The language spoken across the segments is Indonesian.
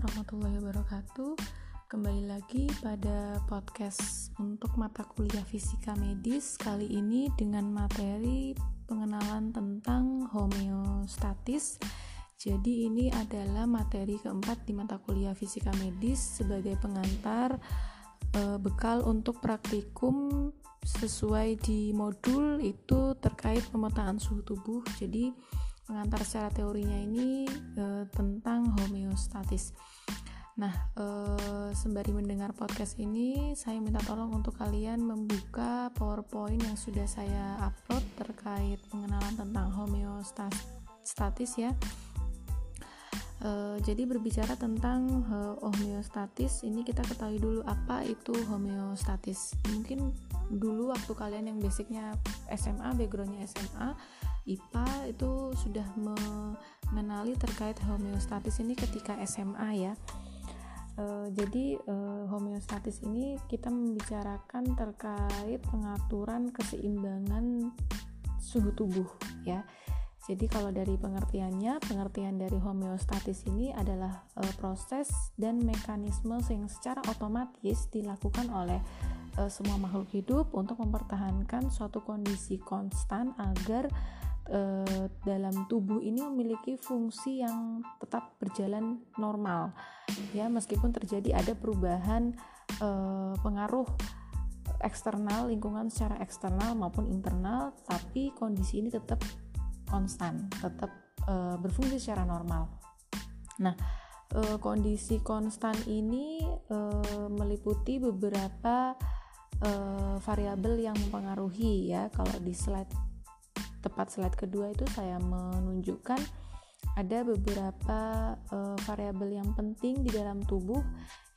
warahmatullahi wabarakatuh. Kembali lagi pada podcast untuk mata kuliah fisika medis kali ini dengan materi pengenalan tentang homeostatis. Jadi ini adalah materi keempat di mata kuliah fisika medis sebagai pengantar e, bekal untuk praktikum sesuai di modul itu terkait pemetaan suhu tubuh. Jadi pengantar secara teorinya ini e, tentang homeostatis. Nah, e, sembari mendengar podcast ini, saya minta tolong untuk kalian membuka PowerPoint yang sudah saya upload terkait pengenalan tentang homeostatis ya. E, jadi berbicara tentang homeostatis, ini kita ketahui dulu apa itu homeostatis. Mungkin dulu waktu kalian yang basicnya SMA, backgroundnya SMA, IPA itu sudah mengenali terkait homeostatis ini ketika SMA ya. E, jadi e, homeostatis ini kita membicarakan terkait pengaturan keseimbangan suhu tubuh ya. Jadi kalau dari pengertiannya, pengertian dari homeostatis ini adalah e, proses dan mekanisme yang secara otomatis dilakukan oleh e, semua makhluk hidup untuk mempertahankan suatu kondisi konstan agar eh, dalam tubuh ini memiliki fungsi yang tetap berjalan normal. Ya meskipun terjadi ada perubahan eh, pengaruh eksternal lingkungan secara eksternal maupun internal tapi kondisi ini tetap konstan tetap eh, berfungsi secara normal. Nah kondisi konstan ini meliputi beberapa variabel yang mempengaruhi ya. Kalau di slide tepat slide kedua itu saya menunjukkan ada beberapa uh, variabel yang penting di dalam tubuh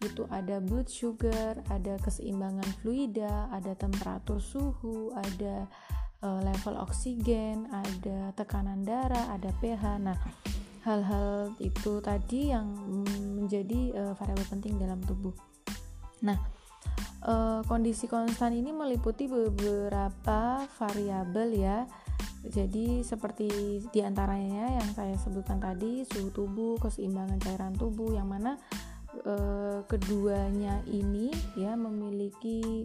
itu ada blood sugar, ada keseimbangan fluida, ada temperatur suhu, ada uh, level oksigen, ada tekanan darah, ada pH. Nah, hal-hal itu tadi yang menjadi uh, variabel penting dalam tubuh. Nah, uh, kondisi konstan ini meliputi beberapa variabel ya jadi seperti di antaranya yang saya sebutkan tadi suhu tubuh, keseimbangan cairan tubuh, yang mana e, keduanya ini ya memiliki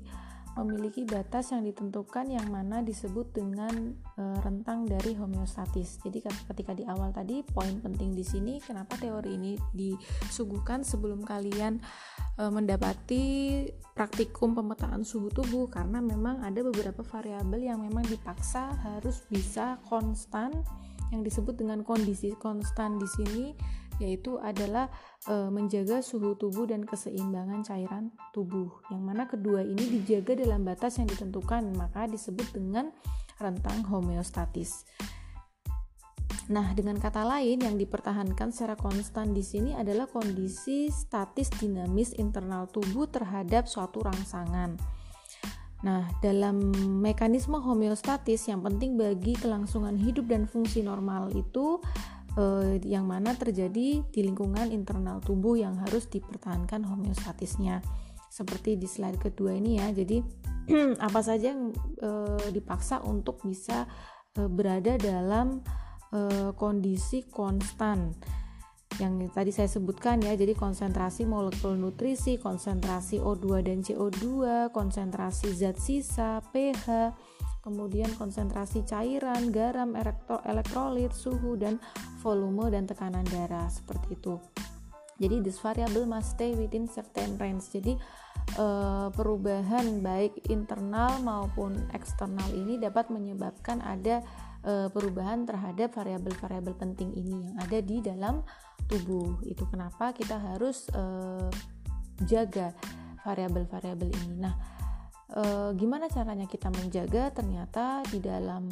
memiliki batas yang ditentukan yang mana disebut dengan e, rentang dari homeostatis. Jadi ketika di awal tadi poin penting di sini kenapa teori ini disuguhkan sebelum kalian e, mendapati praktikum pemetaan suhu tubuh karena memang ada beberapa variabel yang memang dipaksa harus bisa konstan yang disebut dengan kondisi konstan di sini yaitu adalah e, menjaga suhu tubuh dan keseimbangan cairan tubuh. Yang mana kedua ini dijaga dalam batas yang ditentukan, maka disebut dengan rentang homeostatis. Nah, dengan kata lain yang dipertahankan secara konstan di sini adalah kondisi statis dinamis internal tubuh terhadap suatu rangsangan. Nah, dalam mekanisme homeostatis yang penting bagi kelangsungan hidup dan fungsi normal itu eh, yang mana terjadi di lingkungan internal tubuh yang harus dipertahankan homeostatisnya. Seperti di slide kedua ini ya. Jadi apa saja yang eh, dipaksa untuk bisa eh, berada dalam eh, kondisi konstan. Yang tadi saya sebutkan ya jadi konsentrasi molekul nutrisi konsentrasi O2 dan CO2 konsentrasi zat sisa pH kemudian konsentrasi cairan, garam, elektrolit, suhu dan volume dan tekanan darah seperti itu. Jadi this variable must stay within certain range. Jadi uh, perubahan baik internal maupun eksternal ini dapat menyebabkan ada uh, perubahan terhadap variabel-variabel penting ini yang ada di dalam tubuh. Itu kenapa kita harus uh, jaga variabel-variabel ini. Nah, e, gimana caranya kita menjaga ternyata di dalam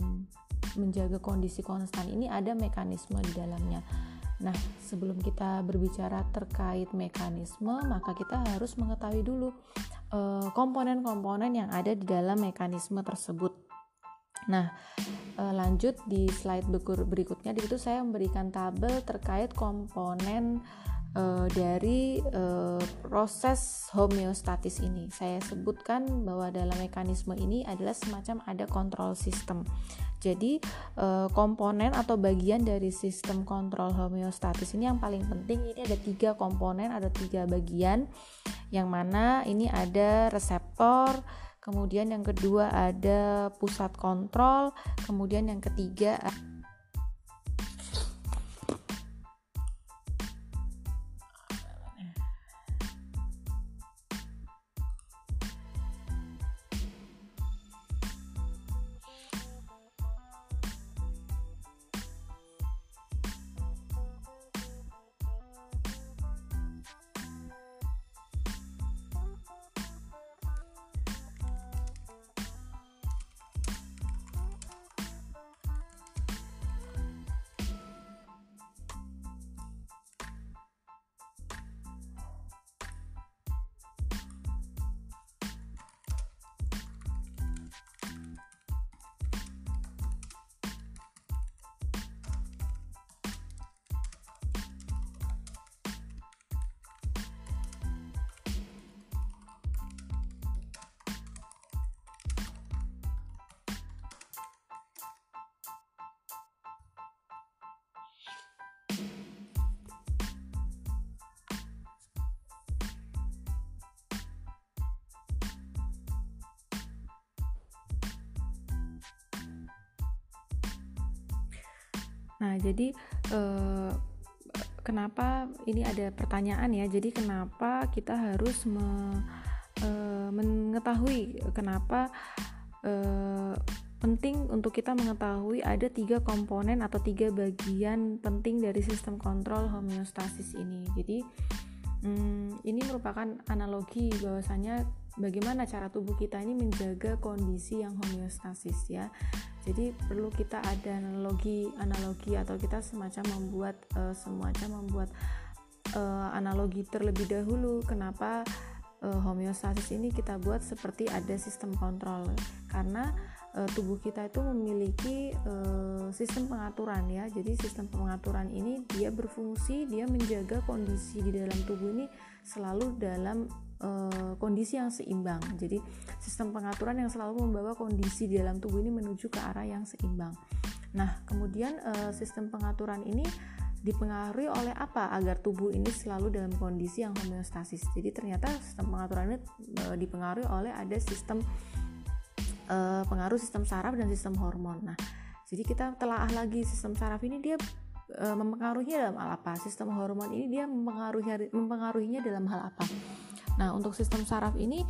menjaga kondisi konstan ini ada mekanisme di dalamnya. Nah, sebelum kita berbicara terkait mekanisme, maka kita harus mengetahui dulu eh, komponen-komponen yang ada di dalam mekanisme tersebut. Nah, e, lanjut di slide berikutnya, di situ saya memberikan tabel terkait komponen uh, dari uh, proses homeostatis ini. Saya sebutkan bahwa dalam mekanisme ini adalah semacam ada kontrol sistem. Jadi uh, komponen atau bagian dari sistem kontrol homeostatis ini yang paling penting ini ada tiga komponen, ada tiga bagian, yang mana ini ada reseptor, kemudian yang kedua ada pusat kontrol, kemudian yang ketiga Nah, jadi eh, kenapa ini ada pertanyaan ya? Jadi kenapa kita harus me, eh, mengetahui kenapa eh, penting untuk kita mengetahui ada tiga komponen atau tiga bagian penting dari sistem kontrol homeostasis ini. Jadi hmm, ini merupakan analogi bahwasanya bagaimana cara tubuh kita ini menjaga kondisi yang homeostasis ya. Jadi perlu kita ada analogi analogi atau kita semacam membuat uh, semacam membuat uh, analogi terlebih dahulu kenapa uh, homeostasis ini kita buat seperti ada sistem kontrol. Karena uh, tubuh kita itu memiliki uh, sistem pengaturan ya jadi sistem pengaturan ini dia berfungsi dia menjaga kondisi di dalam tubuh ini selalu dalam uh, kondisi yang seimbang. Jadi sistem pengaturan yang selalu membawa kondisi di dalam tubuh ini menuju ke arah yang seimbang. Nah, kemudian sistem pengaturan ini dipengaruhi oleh apa agar tubuh ini selalu dalam kondisi yang homeostasis. Jadi ternyata sistem pengaturan ini uh, dipengaruhi oleh ada sistem uh, pengaruh sistem saraf dan sistem hormon. Nah, jadi kita telah lagi sistem saraf ini dia mempengaruhinya dalam hal apa? Sistem hormon ini dia mempengaruhi mempengaruhinya dalam hal apa? Nah, untuk sistem saraf ini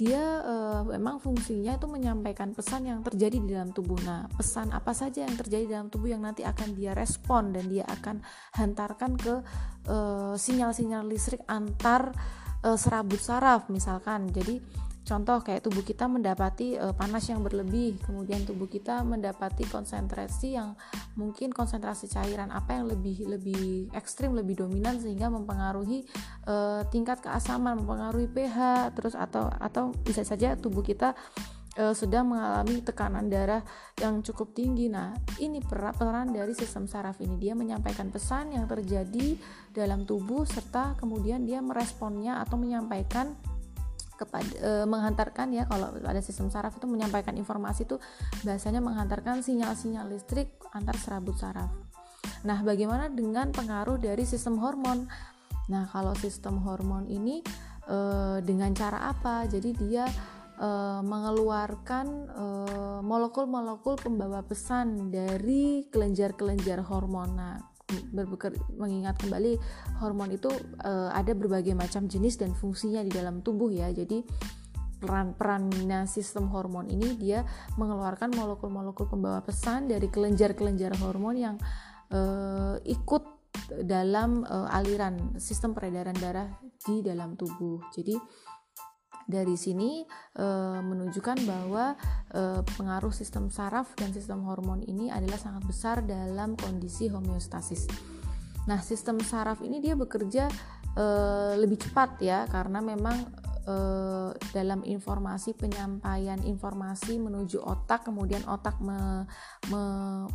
dia uh, memang fungsinya itu menyampaikan pesan yang terjadi di dalam tubuh. Nah, pesan apa saja yang terjadi di dalam tubuh yang nanti akan dia respon dan dia akan hantarkan ke eh, sinyal-sinyal uh, listrik antar uh, serabut saraf misalkan. Jadi Contoh kayak tubuh kita mendapati e, panas yang berlebih, kemudian tubuh kita mendapati konsentrasi yang mungkin konsentrasi cairan apa yang lebih lebih ekstrim, lebih dominan sehingga mempengaruhi e, tingkat keasaman, mempengaruhi pH, terus atau atau bisa saja tubuh kita e, sedang mengalami tekanan darah yang cukup tinggi. Nah, ini peran dari sistem saraf ini. Dia menyampaikan pesan yang terjadi dalam tubuh serta kemudian dia meresponnya atau menyampaikan kepada e, menghantarkan ya kalau ada sistem saraf itu menyampaikan informasi itu bahasanya menghantarkan sinyal-sinyal listrik antar serabut saraf. Nah, bagaimana dengan pengaruh dari sistem hormon? Nah, kalau sistem hormon ini e, dengan cara apa? Jadi dia e, mengeluarkan molekul-molekul pembawa pesan dari kelenjar-kelenjar hormon. Mengingat kembali hormon itu uh, ada berbagai macam jenis dan fungsinya di dalam tubuh ya. Jadi peran-perannya sistem hormon ini dia mengeluarkan molekul-molekul pembawa pesan dari kelenjar-kelenjar hormon yang uh, ikut dalam uh, aliran sistem peredaran darah di dalam tubuh. Jadi dari sini e, menunjukkan bahwa e, pengaruh sistem saraf dan sistem hormon ini adalah sangat besar dalam kondisi homeostasis. Nah, sistem saraf ini dia bekerja e, lebih cepat ya karena memang e, dalam informasi penyampaian informasi menuju otak kemudian otak me, me,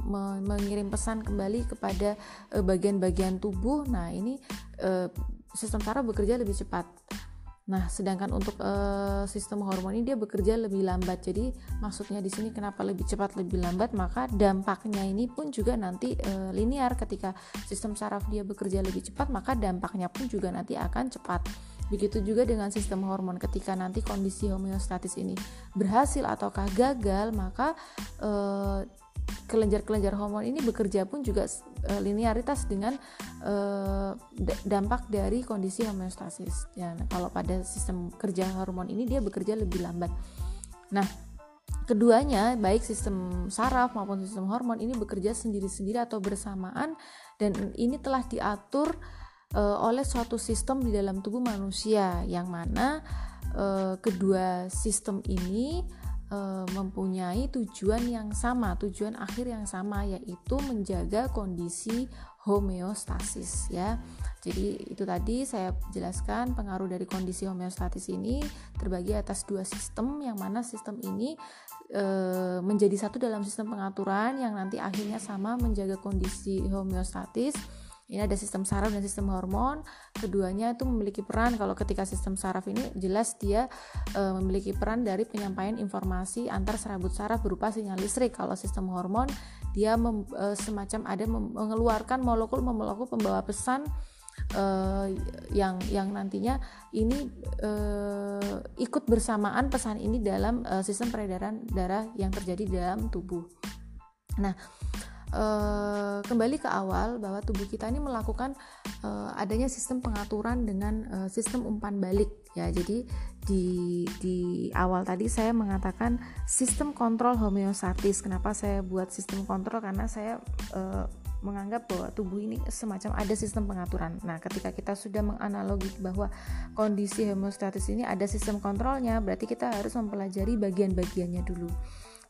me, mengirim pesan kembali kepada bagian-bagian uh, tubuh nah ini uh, sistem saraf bekerja lebih cepat Nah, sedangkan untuk uh, sistem hormon ini dia bekerja lebih lambat. Jadi maksudnya di sini kenapa lebih cepat lebih lambat? Maka dampaknya ini pun juga nanti uh, linear ketika sistem saraf dia bekerja lebih cepat, maka dampaknya pun juga nanti akan cepat. Begitu juga dengan sistem hormon ketika nanti kondisi homeostatis ini berhasil ataukah gagal, maka uh, kelenjar-kelenjar hormon ini bekerja pun juga uh, linearitas dengan uh, dampak dari kondisi homeostasis. Ya, nah, kalau pada sistem kerja hormon ini dia bekerja lebih lambat. Nah, keduanya baik sistem saraf maupun sistem hormon ini bekerja sendiri-sendiri atau bersamaan dan ini telah diatur uh, oleh suatu sistem di dalam tubuh manusia yang mana uh, kedua sistem ini e, mempunyai tujuan yang sama, tujuan akhir yang sama yaitu menjaga kondisi homeostasis ya. Jadi itu tadi saya jelaskan pengaruh dari kondisi homeostatis ini terbagi atas dua sistem yang mana sistem ini e, menjadi satu dalam sistem pengaturan yang nanti akhirnya sama menjaga kondisi homeostatis ini ada sistem saraf dan sistem hormon. Keduanya itu memiliki peran. Kalau ketika sistem saraf ini jelas dia e, memiliki peran dari penyampaian informasi antar serabut saraf berupa sinyal listrik. Kalau sistem hormon dia mem, e, semacam ada mengeluarkan molekul-molekul pembawa pesan uh, yang yang nantinya ini uh, ikut bersamaan pesan ini dalam uh, sistem peredaran darah yang terjadi di dalam tubuh. Nah, uh, kembali ke awal bahwa tubuh kita ini melakukan uh, adanya sistem pengaturan dengan uh, sistem umpan balik ya jadi di di awal tadi saya mengatakan sistem kontrol homeostatis kenapa saya buat sistem kontrol karena saya uh, menganggap bahwa tubuh ini semacam ada sistem pengaturan. Nah, ketika kita sudah menganalogi bahwa kondisi homeostatis ini ada sistem kontrolnya, berarti kita harus mempelajari bagian-bagiannya dulu.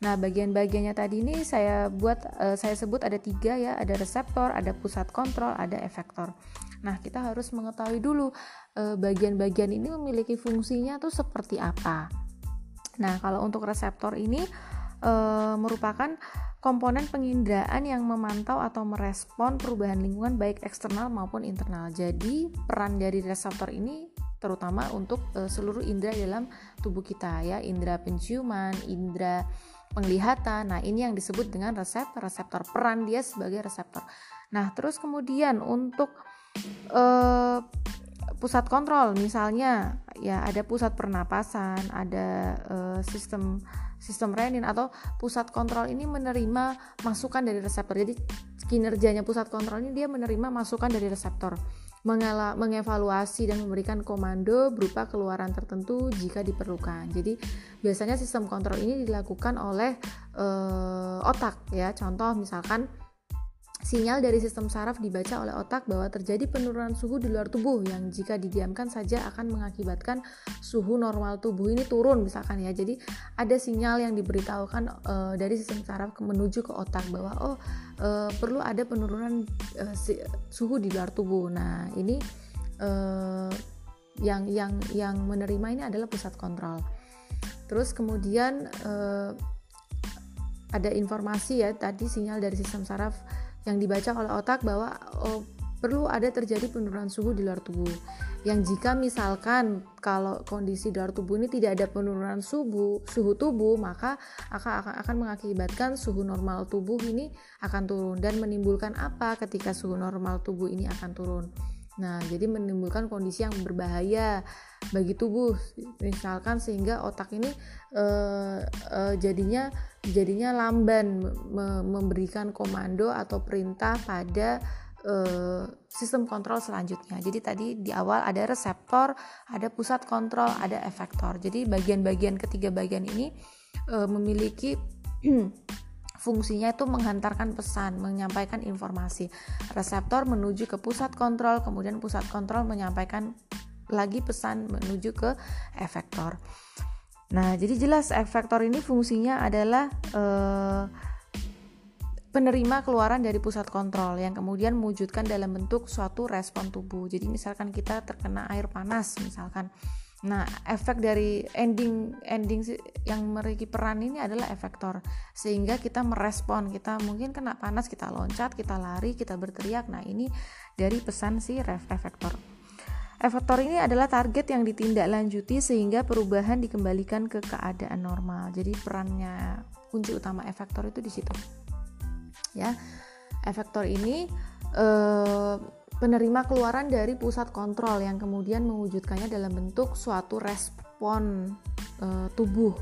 Nah, bagian-bagiannya tadi ini saya buat uh, saya sebut ada tiga ya, ada reseptor, ada pusat kontrol, ada efektor. Nah, kita harus mengetahui dulu uh, bagian-bagian ini memiliki fungsinya tuh seperti apa. Nah, kalau untuk reseptor ini uh, merupakan komponen penginderaan yang memantau atau merespon perubahan lingkungan baik eksternal maupun internal. Jadi, peran dari reseptor ini terutama untuk uh, seluruh indera dalam tubuh kita ya, indera penciuman, indera penglihatan. Nah, ini yang disebut dengan reseptor, reseptor peran dia sebagai reseptor. Nah, terus kemudian untuk uh, pusat kontrol misalnya ya ada pusat pernapasan, ada uh, sistem sistem renin atau pusat kontrol ini menerima masukan dari reseptor. Jadi kinerjanya pusat kontrol ini dia menerima masukan dari reseptor mengevaluasi dan memberikan komando berupa keluaran tertentu jika diperlukan. Jadi biasanya sistem kontrol ini dilakukan oleh e, otak ya. Contoh misalkan Sinyal dari sistem saraf dibaca oleh otak bahwa terjadi penurunan suhu di luar tubuh yang jika didiamkan saja akan mengakibatkan suhu normal tubuh ini turun misalkan ya. Jadi ada sinyal yang diberitahukan e, dari sistem saraf menuju ke otak bahwa oh e, perlu ada penurunan e, si, suhu di luar tubuh. Nah, ini e, yang yang yang menerima ini adalah pusat kontrol. Terus kemudian e, ada informasi ya tadi sinyal dari sistem saraf yang dibaca oleh otak bahwa oh, perlu ada terjadi penurunan suhu di luar tubuh. Yang jika misalkan kalau kondisi di luar tubuh ini tidak ada penurunan suhu suhu tubuh, maka akan, akan akan mengakibatkan suhu normal tubuh ini akan turun dan menimbulkan apa ketika suhu normal tubuh ini akan turun. Nah, jadi menimbulkan kondisi yang berbahaya bagi tubuh, misalkan sehingga otak ini uh, uh, jadinya jadinya lamban me memberikan komando atau perintah pada uh, sistem kontrol selanjutnya. Jadi tadi di awal ada reseptor, ada pusat kontrol, ada efektor. Jadi bagian-bagian ketiga bagian ini uh, memiliki fungsinya itu menghantarkan pesan, menyampaikan informasi. Reseptor menuju ke pusat kontrol, kemudian pusat kontrol menyampaikan lagi pesan menuju ke efektor. Nah, jadi jelas efektor ini fungsinya adalah eh, penerima keluaran dari pusat kontrol yang kemudian mewujudkan dalam bentuk suatu respon tubuh. Jadi misalkan kita terkena air panas misalkan Nah, efek dari ending ending yang memiliki peran ini adalah efektor, sehingga kita merespon, kita mungkin kena panas, kita loncat, kita lari, kita berteriak. Nah, ini dari pesan si ref efektor. Efektor ini adalah target yang ditindaklanjuti sehingga perubahan dikembalikan ke keadaan normal. Jadi perannya kunci utama efektor itu di situ. Ya, efektor ini eh, penerima keluaran dari pusat kontrol yang kemudian mewujudkannya dalam bentuk suatu respon e, tubuh.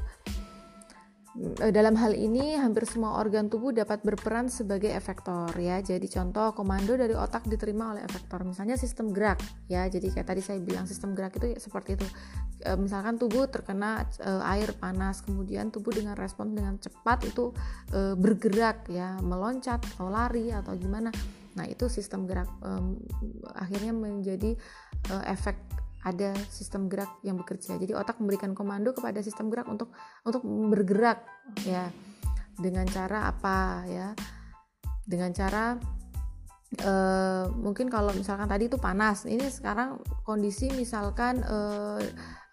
E, dalam hal ini hampir semua organ tubuh dapat berperan sebagai efektor ya. Jadi contoh komando dari otak diterima oleh efektor. Misalnya sistem gerak ya. Jadi kayak tadi saya bilang sistem gerak itu seperti itu. E, misalkan tubuh terkena e, air panas, kemudian tubuh dengan respon dengan cepat itu e, bergerak ya, meloncat atau lari atau gimana Nah, itu sistem gerak um, akhirnya menjadi uh, efek ada sistem gerak yang bekerja. Jadi otak memberikan komando kepada sistem gerak untuk untuk bergerak ya. Dengan cara apa ya? Dengan cara uh, mungkin kalau misalkan tadi itu panas, ini sekarang kondisi misalkan uh,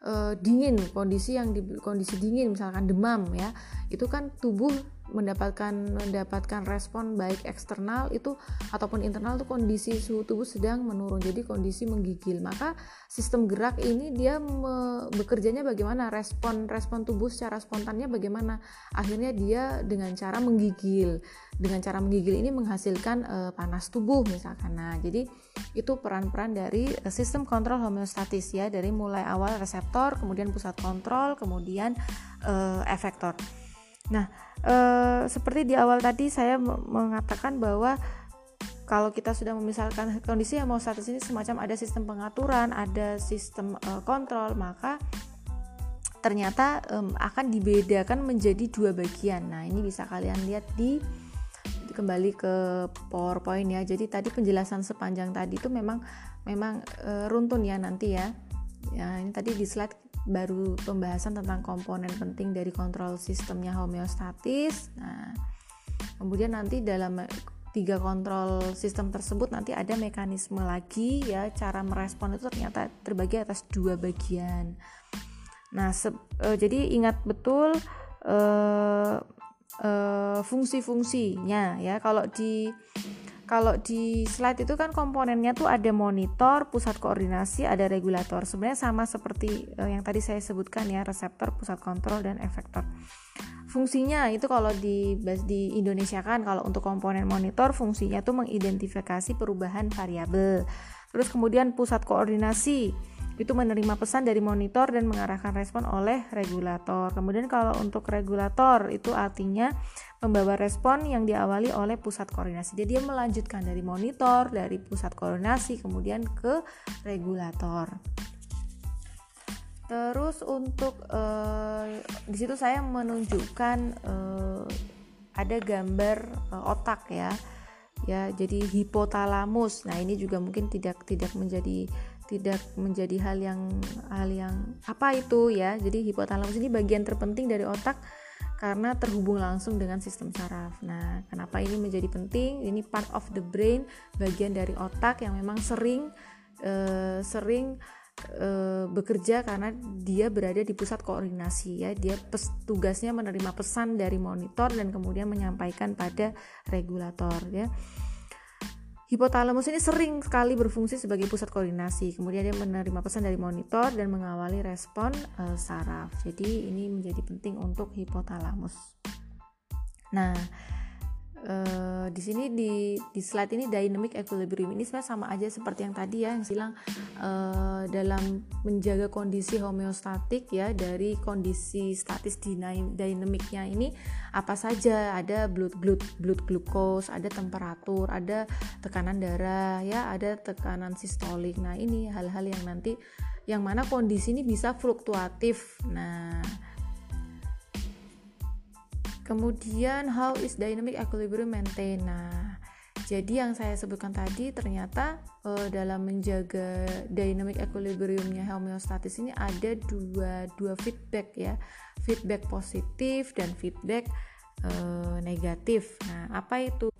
uh, dingin, kondisi yang di kondisi dingin misalkan demam ya. Itu kan tubuh mendapatkan mendapatkan respon baik eksternal itu ataupun internal itu kondisi suhu tubuh sedang menurun jadi kondisi menggigil. Maka sistem gerak ini dia me, bekerjanya bagaimana? Respon respon tubuh secara spontannya bagaimana? Akhirnya dia dengan cara menggigil. Dengan cara menggigil ini menghasilkan e, panas tubuh misalkan. Nah jadi itu peran-peran dari sistem kontrol homeostatis ya dari mulai awal reseptor kemudian pusat kontrol kemudian e, efektor. Nah, e, seperti di awal tadi saya mengatakan bahwa kalau kita sudah memisalkan kondisi yang mau status ini semacam ada sistem pengaturan, ada sistem e, kontrol, maka ternyata e, akan dibedakan menjadi dua bagian. Nah, ini bisa kalian lihat di kembali ke PowerPoint ya. Jadi tadi penjelasan sepanjang tadi itu memang memang e, runtun ya nanti ya. Ya, ini tadi di slide baru pembahasan tentang komponen penting dari kontrol sistemnya homeostatis. Nah, kemudian nanti dalam tiga kontrol sistem tersebut nanti ada mekanisme lagi ya cara merespon itu ternyata terbagi atas dua bagian. Nah, e, jadi ingat betul e, e, fungsi-fungsinya ya. Kalau di kalau di slide itu kan komponennya tuh ada monitor, pusat koordinasi, ada regulator. Sebenarnya sama seperti uh, yang tadi saya sebutkan ya, reseptor, pusat kontrol dan efektor. Fungsinya itu kalau di di Indonesia kan kalau untuk komponen monitor fungsinya tuh mengidentifikasi perubahan variabel. Terus kemudian pusat koordinasi itu menerima pesan dari monitor dan mengarahkan respon oleh regulator. Kemudian kalau untuk regulator itu artinya membawa respon yang diawali oleh pusat koordinasi. Jadi dia melanjutkan dari monitor, dari pusat koordinasi kemudian ke regulator. Terus untuk eh, di situ saya menunjukkan eh, ada gambar eh, otak ya. Ya, jadi hipotalamus. Nah, ini juga mungkin tidak tidak menjadi tidak menjadi hal yang hal yang apa itu ya jadi hipotalamus ini bagian terpenting dari otak karena terhubung langsung dengan sistem saraf. Nah, kenapa ini menjadi penting? Ini part of the brain, bagian dari otak yang memang sering uh, sering uh, bekerja karena dia berada di pusat koordinasi ya. Dia pes, tugasnya menerima pesan dari monitor dan kemudian menyampaikan pada regulator ya. Hipotalamus ini sering sekali berfungsi sebagai pusat koordinasi. Kemudian dia menerima pesan dari monitor dan mengawali respon uh, saraf. Jadi ini menjadi penting untuk hipotalamus. Nah, uh, di sini di di slide ini dynamic equilibrium. Ini sebenarnya sama aja seperti yang tadi ya yang bilang uh, dalam menjaga kondisi homeostatik ya dari kondisi statis dinamiknya ini apa saja. Ada blood blood blood glucose ada temperatur ada tekanan darah ya ada tekanan sistolik. Nah ini hal-hal yang nanti yang mana kondisi ini bisa fluktuatif. Nah Kemudian how is dynamic equilibrium maintained? Nah, jadi yang saya sebutkan tadi ternyata uh, dalam menjaga dynamic equilibriumnya homeostatis ini ada dua dua feedback ya, feedback positif dan feedback uh, negatif. Nah, apa itu?